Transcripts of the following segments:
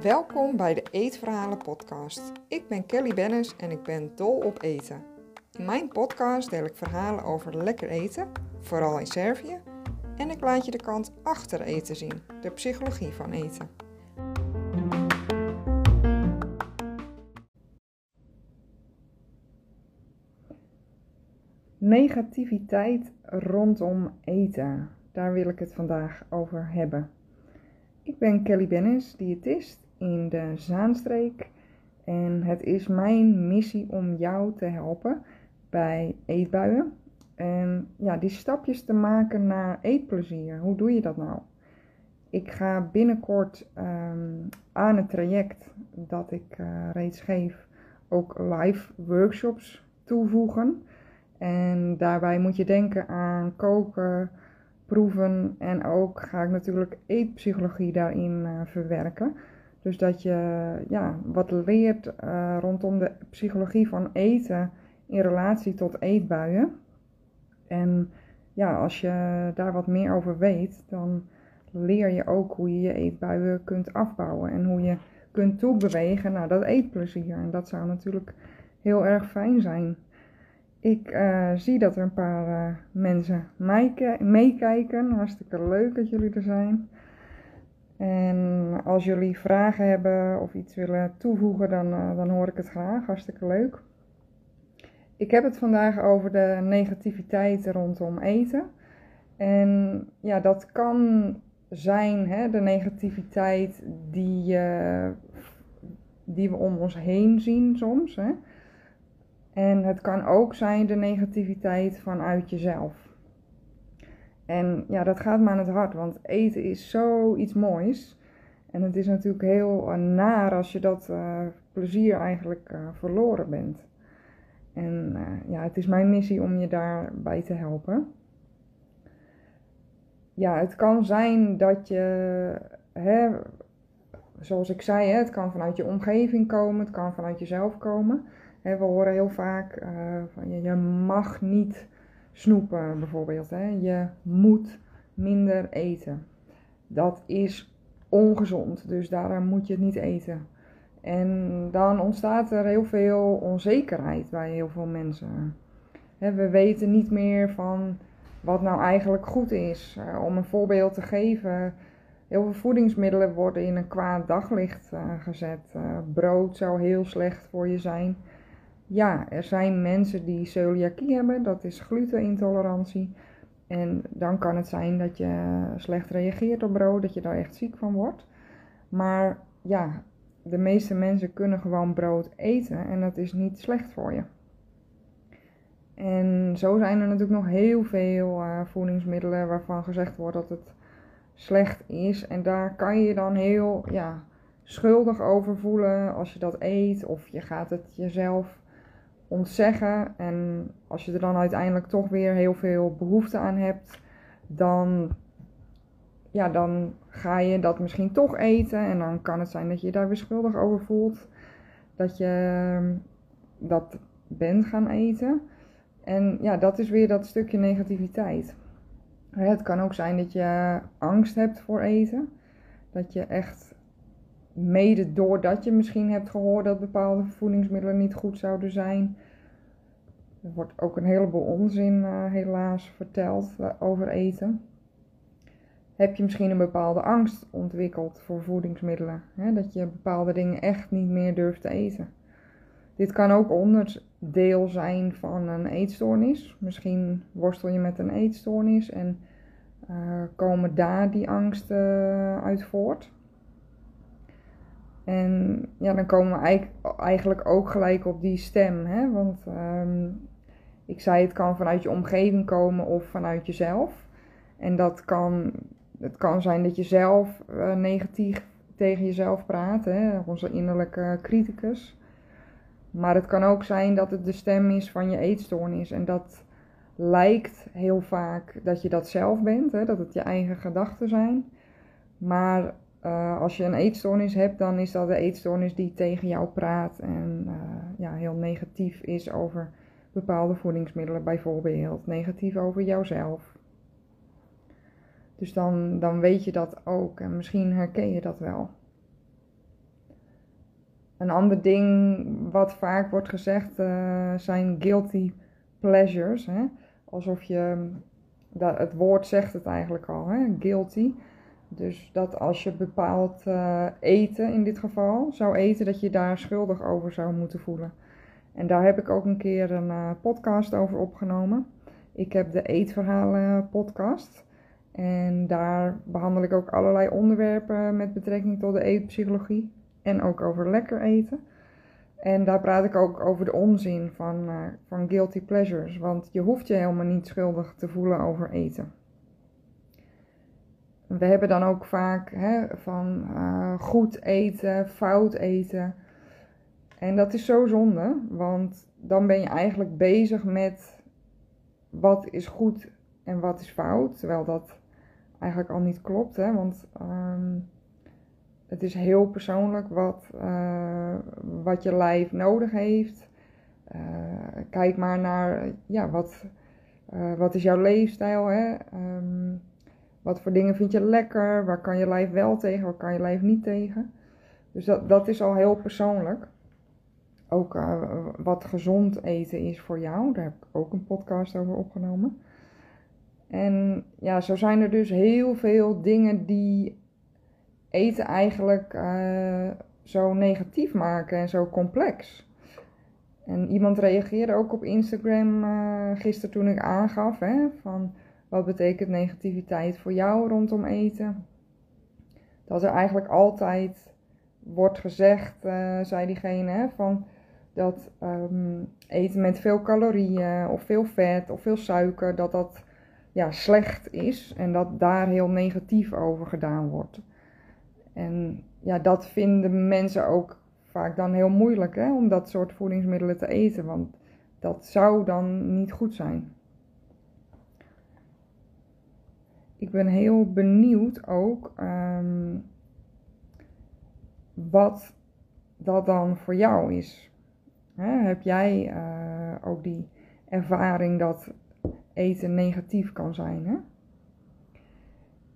Welkom bij de Eetverhalen podcast. Ik ben Kelly Bennis en ik ben dol op eten. In mijn podcast deel ik verhalen over lekker eten, vooral in Servië, en ik laat je de kant achter eten zien, de psychologie van eten. Negativiteit rondom eten. Daar wil ik het vandaag over hebben. Ik ben Kelly Bennis, diëtist in de Zaanstreek. En het is mijn missie om jou te helpen bij eetbuien. En ja, die stapjes te maken naar eetplezier. Hoe doe je dat nou? Ik ga binnenkort ehm, aan het traject dat ik uh, reeds geef ook live workshops toevoegen. En daarbij moet je denken aan koken, proeven en ook ga ik natuurlijk eetpsychologie daarin uh, verwerken. Dus dat je ja, wat leert uh, rondom de psychologie van eten in relatie tot eetbuien. En ja, als je daar wat meer over weet, dan leer je ook hoe je je eetbuien kunt afbouwen en hoe je kunt toebewegen naar dat eetplezier. En dat zou natuurlijk heel erg fijn zijn. Ik uh, zie dat er een paar uh, mensen meekijken. Hartstikke leuk dat jullie er zijn. En als jullie vragen hebben of iets willen toevoegen, dan, uh, dan hoor ik het graag. Hartstikke leuk. Ik heb het vandaag over de negativiteit rondom eten. En ja, dat kan zijn hè, de negativiteit die, die we om ons heen zien soms. Hè. En het kan ook zijn de negativiteit vanuit jezelf. En ja, dat gaat me aan het hart, want eten is zoiets moois. En het is natuurlijk heel uh, naar als je dat uh, plezier eigenlijk uh, verloren bent. En ja, het is mijn missie om je daarbij te helpen. Ja, het kan zijn dat je, hè, zoals ik zei, hè, het kan vanuit je omgeving komen, het kan vanuit jezelf komen we horen heel vaak uh, van je, je mag niet snoepen bijvoorbeeld. Hè. Je moet minder eten. Dat is ongezond, dus daarom moet je het niet eten. En dan ontstaat er heel veel onzekerheid bij heel veel mensen. we weten niet meer van wat nou eigenlijk goed is. Uh, om een voorbeeld te geven, heel veel voedingsmiddelen worden in een kwaad daglicht uh, gezet. brood zou heel slecht voor je zijn ja, er zijn mensen die celiakie hebben, dat is glutenintolerantie. En dan kan het zijn dat je slecht reageert op brood, dat je daar echt ziek van wordt. Maar ja, de meeste mensen kunnen gewoon brood eten en dat is niet slecht voor je. En zo zijn er natuurlijk nog heel veel uh, voedingsmiddelen waarvan gezegd wordt dat het slecht is. En daar kan je je dan heel ja, schuldig over voelen als je dat eet. Of je gaat het jezelf ontzeggen. En als je er dan uiteindelijk toch weer heel veel behoefte aan hebt, dan, ja, dan ga je dat misschien toch eten. En dan kan het zijn dat je je daar weer schuldig over voelt. Dat je ehm, dat bent gaan eten. En ja, dat is weer dat stukje negativiteit. Het kan ook zijn dat je angst hebt voor eten. Dat je echt mede doordat je misschien hebt gehoord dat bepaalde voedingsmiddelen niet goed zouden zijn. Er wordt ook een heleboel onzin uh, helaas verteld uh, over eten. Heb je misschien een bepaalde angst ontwikkeld voor voedingsmiddelen? Hè? Dat je bepaalde dingen echt niet meer durft te eten. Dit kan ook onderdeel zijn van een eetstoornis. Misschien worstel je met een eetstoornis en uh, komen daar die angsten uit voort. En ja, dan komen we eigenlijk ook gelijk op die stem. Hè? Want um, ik zei, het kan vanuit je omgeving komen of vanuit jezelf. En dat kan, het kan zijn dat je zelf uh, negatief tegen jezelf praat, hè? onze innerlijke criticus. Maar het kan ook zijn dat het de stem is van je eetstoornis. En dat lijkt heel vaak dat je dat zelf bent, hè? dat het je eigen gedachten zijn. Maar uh, als je een eetstoornis hebt, dan is dat de eetstoornis die tegen jou praat en uh, ja, heel negatief is over bepaalde voedingsmiddelen, bijvoorbeeld negatief over jouzelf. Dus dan, dan weet je dat ook en misschien herken je dat wel. Een ander ding wat vaak wordt gezegd uh, zijn guilty pleasures. Hè? Alsof je, dat, het woord zegt het eigenlijk al, hè? guilty. Dus dat als je bepaald uh, eten in dit geval zou eten, dat je daar schuldig over zou moeten voelen. En daar heb ik ook een keer een uh, podcast over opgenomen. Ik heb de Eetverhalen podcast. En daar behandel ik ook allerlei onderwerpen met betrekking tot de eetpsychologie. En ook over lekker eten. En daar praat ik ook over de onzin van, uh, van guilty pleasures. Want je hoeft je helemaal niet schuldig te voelen over eten. We hebben dan ook vaak hè, van uh, goed eten, fout eten. En dat is zo zonde, want dan ben je eigenlijk bezig met wat is goed en wat is fout. Terwijl dat eigenlijk al niet klopt, hè, want um, het is heel persoonlijk wat, uh, wat je lijf nodig heeft. Uh, kijk maar naar, ja, wat, wat is jouw leefstijl, hè? Um, wat voor dingen vind je lekker? Waar kan je lijf wel tegen? Waar kan je lijf niet tegen? Dus dat, dat is al heel persoonlijk. Ook uh, wat gezond eten is voor jou. Daar heb ik ook een podcast over opgenomen. En ja, zo zijn er dus heel veel dingen die eten eigenlijk uh, zo negatief maken en zo complex. En iemand reageerde ook op Instagram uh, gisteren toen ik aangaf hè, van wat betekent negativiteit voor jou rondom eten? Dat er eigenlijk altijd wordt gezegd, uh, zei diegene, van dat um, eten met veel calorieën of veel vet of veel suiker, dat dat ja, slecht is en dat daar heel negatief over gedaan wordt. En ja, dat vinden mensen ook vaak dan heel moeilijk hè, om dat soort voedingsmiddelen te eten, want dat zou dan niet goed zijn. Ik ben heel benieuwd ook um, wat dat dan voor jou is. heb jij uh, ook die ervaring dat eten negatief kan zijn? Hè?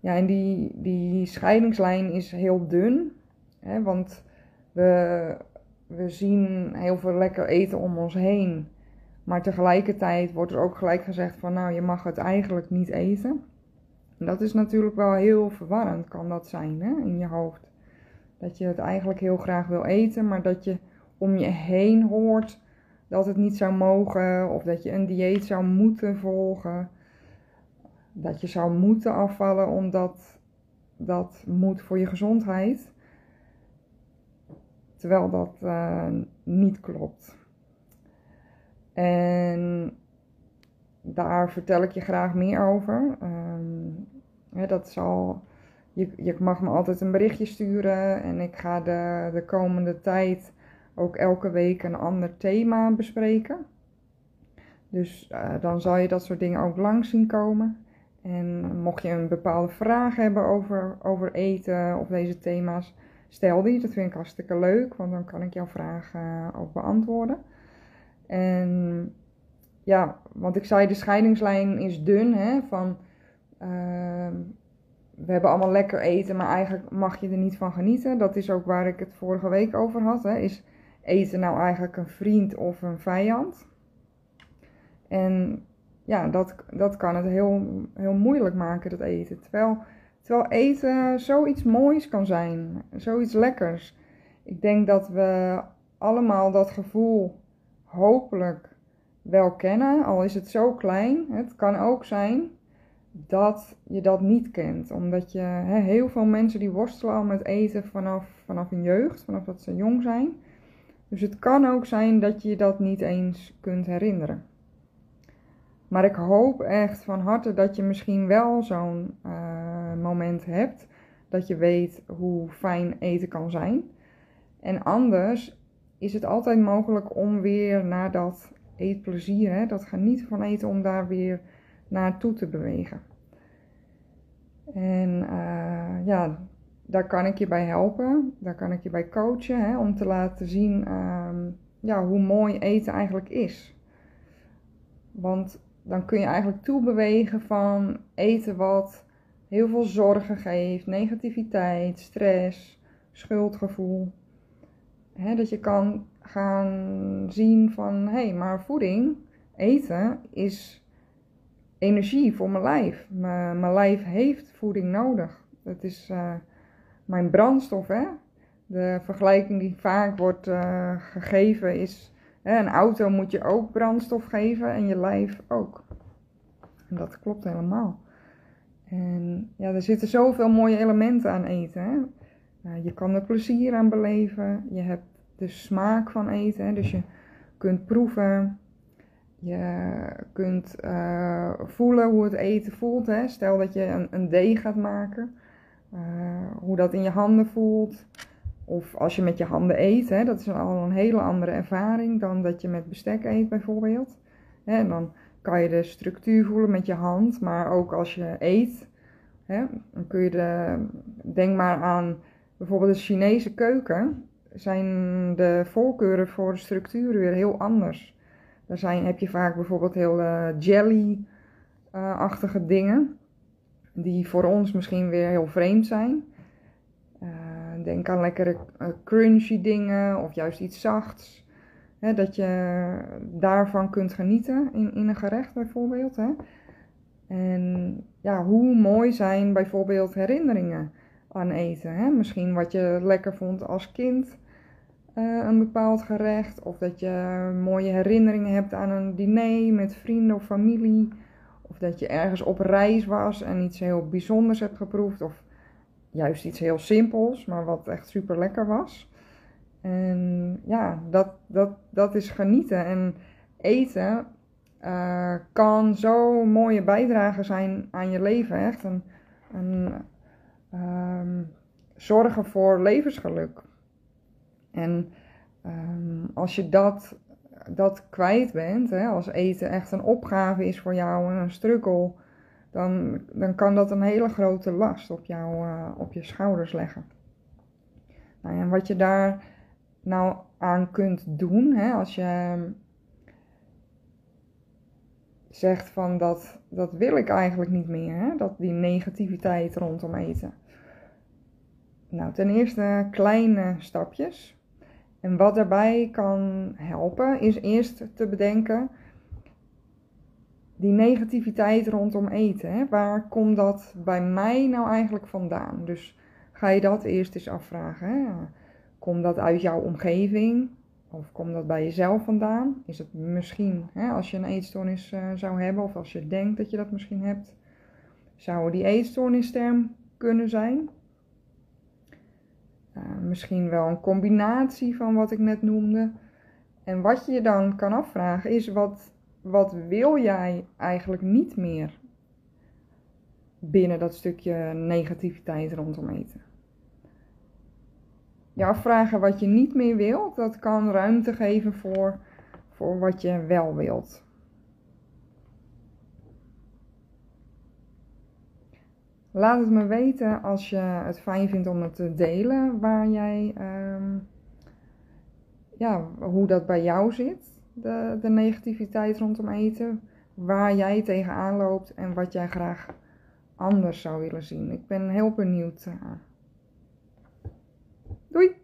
Ja, en die, die scheidingslijn is heel dun, hè, want we, we zien heel veel lekker eten om ons heen. Maar tegelijkertijd wordt er ook gelijk gezegd van nou, je mag het eigenlijk niet eten. En dat is natuurlijk wel heel verwarrend, kan dat zijn hè, in je hoofd. Dat je het eigenlijk heel graag wil eten, maar dat je om je heen hoort dat het niet zou mogen, of dat je een dieet zou moeten volgen. Dat je zou moeten afvallen omdat dat moet voor je gezondheid. Terwijl dat uh, niet klopt. En daar vertel ik je graag meer over. Um, dat zal, je, je mag me altijd een berichtje sturen en ik ga de, de komende tijd ook elke week een ander thema bespreken. Dus uh, dan zal je dat soort dingen ook langs zien komen. En mocht je een bepaalde vraag hebben over, over eten of deze thema's, stel die. Dat vind ik hartstikke leuk, want dan kan ik jouw vraag uh, ook beantwoorden. En ja, want ik zei de scheidingslijn is dun, hè, van we hebben allemaal lekker eten, maar eigenlijk mag je er niet van genieten. Dat is ook waar ik het vorige week over had. Hè. Is eten nou eigenlijk een vriend of een vijand? En ja, dat, dat kan het heel, heel moeilijk maken, dat eten. Terwijl, terwijl eten zoiets moois kan zijn, zoiets lekkers. Ik denk dat we allemaal dat gevoel hopelijk wel kennen, al is het zo klein. Het kan ook zijn dat je dat niet kent, omdat je heel veel mensen die worstelen al met eten vanaf, vanaf hun jeugd, vanaf dat ze jong zijn. Dus het kan ook zijn dat je dat niet eens kunt herinneren. Maar ik hoop echt van harte dat je misschien wel zo'n uh, moment hebt. Dat je weet hoe fijn eten kan zijn. En anders is het altijd mogelijk om weer naar dat eetplezier, hè, dat genieten van eten, om daar weer naartoe te bewegen. En uh, ja, daar kan ik je bij helpen. Daar kan ik je bij coachen. Hè, om te laten zien um, ja, hoe mooi eten eigenlijk is. Want dan kun je eigenlijk toebewegen van eten wat heel veel zorgen geeft, negativiteit, stress, schuldgevoel. dat je kan gaan zien van, hé, hey, maar voeding, eten is energie voor mijn lijf. Mijn, mijn lijf heeft voeding nodig. Dat is uh, mijn brandstof, hè. De vergelijking die vaak wordt uh, gegeven is, hè, een auto moet je ook brandstof geven en je lijf ook. En dat klopt helemaal. En ja, er zitten zoveel mooie elementen aan eten. Hè? je kan er plezier aan beleven. Je hebt de smaak van eten. Dus je kunt proeven. Je kunt uh, voelen hoe het eten voelt. Hè? Stel dat je een, een deeg gaat maken. Uh, hoe dat in je handen voelt. Of als je met je handen eet. Hè? Dat is al een hele andere ervaring dan dat je met bestek eet bijvoorbeeld. En dan kan je de structuur voelen met je hand. Maar ook als je eet. Hè? Dan kun je de, denk maar aan bijvoorbeeld de Chinese keuken. Zijn de voorkeuren voor de structuur weer heel anders. Daar zijn, heb je vaak bijvoorbeeld heel uh, jelly-achtige dingen. Die voor ons misschien weer heel vreemd zijn. Uh, denk aan lekkere crunchy dingen of juist iets zachts. Hè, dat je daarvan kunt genieten in, in een gerecht bijvoorbeeld. Hè. En ja, hoe mooi zijn bijvoorbeeld herinneringen aan eten. Hè? Misschien wat je lekker vond als kind, uh, een bepaald gerecht. Of dat je mooie herinneringen hebt aan een diner met vrienden of familie. Of dat je ergens op reis was en iets heel bijzonders hebt geproefd. Of juist iets heel simpels, maar wat echt super lekker was. En ja, dat, dat, dat is genieten. En eten uh, kan zo mooie bijdrage zijn aan je leven. Echt een, een um, zorgen voor levensgeluk. En um, als je dat, dat kwijt bent, hè, als eten echt een opgave is voor jou en een struggle, dan, dan kan dat een hele grote last op, jou, uh, op je schouders leggen. Nou, en wat je daar nou aan kunt doen, hè, als je zegt van dat, dat wil ik eigenlijk niet meer, hè? dat die negativiteit rondom eten. Nou, ten eerste kleine stapjes. En wat daarbij kan helpen is eerst te bedenken die negativiteit rondom eten. Hè? Waar komt dat bij mij nou eigenlijk vandaan? Dus ga je dat eerst eens afvragen. Hè? Komt dat uit jouw omgeving? Of komt dat bij jezelf vandaan? Is het misschien, hè, als je een eetstoornis uh, zou hebben, of als je denkt dat je dat misschien hebt, zou die eetstoornisterm kunnen zijn? Uh, misschien wel een combinatie van wat ik net noemde. En wat je je dan kan afvragen is: wat, wat wil jij eigenlijk niet meer binnen dat stukje negativiteit rondom eten? je afvragen wat je niet meer wilt, dat kan ruimte geven voor, voor wat je wel wilt. Laat het me weten als je het fijn vindt om het te delen, waar jij, um, ja, hoe dat bij jou zit, de, de negativiteit rondom eten, waar jij tegenaan loopt en wat jij graag anders zou willen zien. Ik ben heel benieuwd. Uh, Doei!